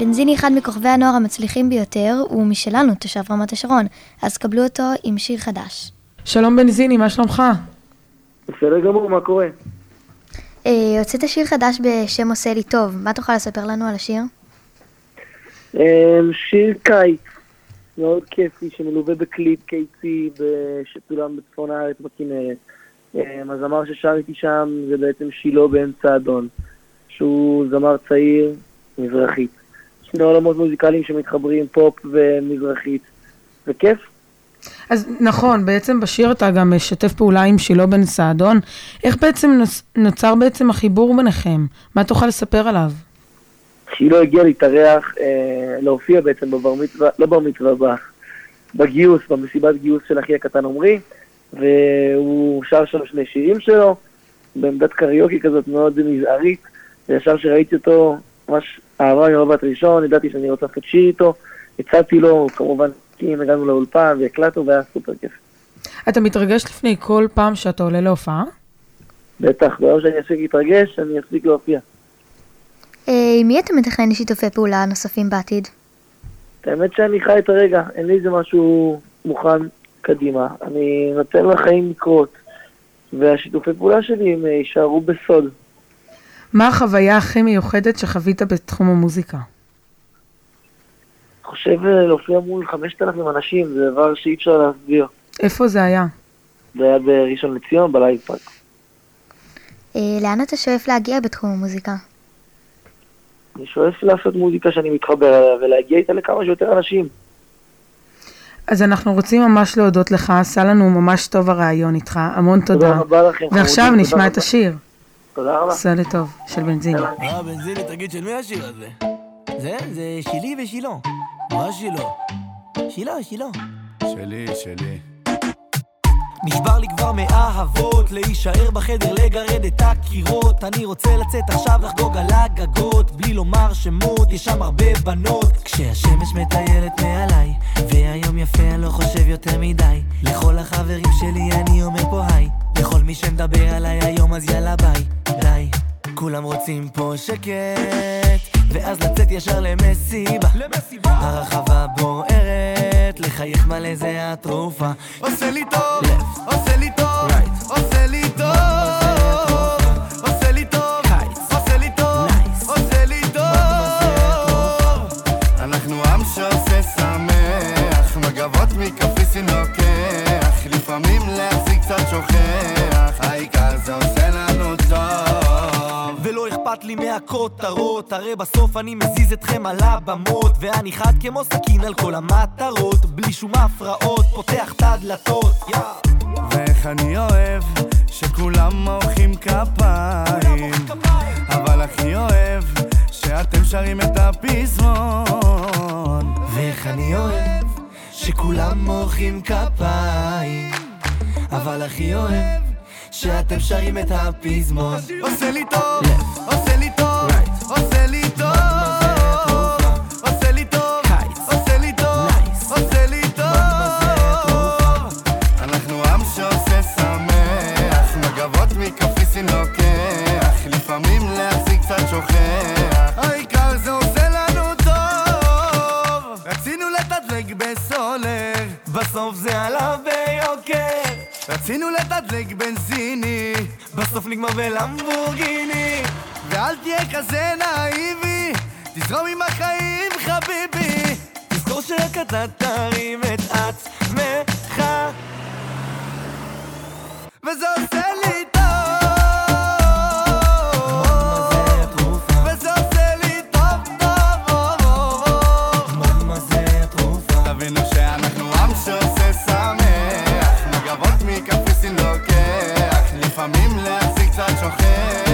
בנזיני אחד מכוכבי הנוער המצליחים ביותר, הוא משלנו, תושב רמת השרון, אז קבלו אותו עם שיר חדש. שלום בנזיני, מה שלומך? בסדר גמור, מה קורה? אה, הוצאת שיר חדש בשם עושה לי טוב, מה תוכל לספר לנו על השיר? אה, שיר קיץ, מאוד כיפי, שמלווה בקליפ קיצי שצולם בצפון הארץ בכנרת. אה, הזמר ששר איתי שם זה בעצם שילה באמצע אדון, שהוא זמר צעיר, מזרחית. שני עולמות מוזיקליים שמתחברים, פופ ומזרחית, וכיף. אז נכון, בעצם בשיר אתה גם משתף פעולה עם שילה בן סעדון. איך בעצם נוצר בעצם החיבור ביניכם? מה תוכל לספר עליו? שילה הגיע להתארח, אה, להופיע בעצם בבר מצווה, לא בר מצווה, בגיוס, במסיבת גיוס של אחי הקטן עמרי, והוא שר שם שני שירים שלו, בעמדת קריוקי כזאת מאוד מזערית, וישר שראיתי אותו, ממש אהבה ממבט ראשון, ידעתי שאני רוצה לעשות שיר איתו, הצעתי לו, כמובן, כי הגענו לאולפן והקלטנו והיה סופר כיף. אתה מתרגש לפני כל פעם שאתה עולה להופעה? בטח, ביום שאני אפסיק להתרגש, אני אפסיק להופיע. אה, עם מי אתה מתכנן לשיתופי פעולה נוספים בעתיד? האמת שאני חי את הרגע, אין לי איזה משהו מוכן קדימה. אני נותן לחיים לקרות, והשיתופי פעולה שלי הם יישארו בסוד. מה החוויה הכי מיוחדת שחווית בתחום המוזיקה? אני חושב אה, להופיע מול 5,000 אנשים, זה דבר שאי אפשר להסביר. איפה זה היה? זה היה בראשון לציון, בלייב פארק. אה, לאן אתה שואף להגיע בתחום המוזיקה? אני שואף לעשות מוזיקה שאני מתחבר אליה ולהגיע איתה לכמה שיותר אנשים. אז אנחנו רוצים ממש להודות לך, עשה לנו ממש טוב הרעיון איתך, המון תודה. תודה רבה לכם. ועכשיו נשמע את. השיר. תודה רבה. עשה לטוב, של בנזיני. אה, בנזיני, תגיד, של מי השיר הזה? זה? זה שלי ושילו. מה שילו? שילה, שילה. שלי, שלי. נשבר לי כבר מאהבות, להישאר בחדר, לגרד את הקירות. אני רוצה לצאת עכשיו לחגוג על הגגות, בלי לומר שמות, יש שם הרבה בנות. כשהשמש מטיילת מעליי, והיום יפה, אני לא חושב יותר מדי. לכל החברים שלי אני אומר פה היי, לכל מי שמדבר עליי היום אז יאללה ביי, די. כולם רוצים פה שקט, ואז לצאת ישר למסיבה. למסיבה. הרחבה בוערת, לחייך מלא זה התרופה. עושה לי טוב, Left. עושה לי טוב, Right. עושה לי טוב, מקפריסין לוקח, לפעמים להחזיק קצת שוכח, אכפת לי מהכותרות, הרי בסוף אני מזיז אתכם על הבמות, ואני חד כמו סכין על כל המטרות, בלי שום הפרעות, פותח את הדלתות. ואיך אני אוהב שכולם מוחאים כפיים. אבל הכי אוהב שאתם שרים את הפזמון. ואיך אני אוהב שכולם מוחאים כפיים, אבל הכי אוהב שאתם שרים את הפזמון. עושה לי טוב. עושה לי טוב. עושה לי טוב לוקח לפעמים קצת שוכח. העיקר זה עושה לנו רצינו לתדלק בסולר בסוף זה עלה ביוקר, רצינו לתדלק בנזיני בסוף נגמר בלמבורגיני. ואל תהיה כזה נאיבי תזרום עם החיים חביבי תזכור שרק אתה תרים את עצמך. וזה עושה לפעמים להשיג קצת שוכב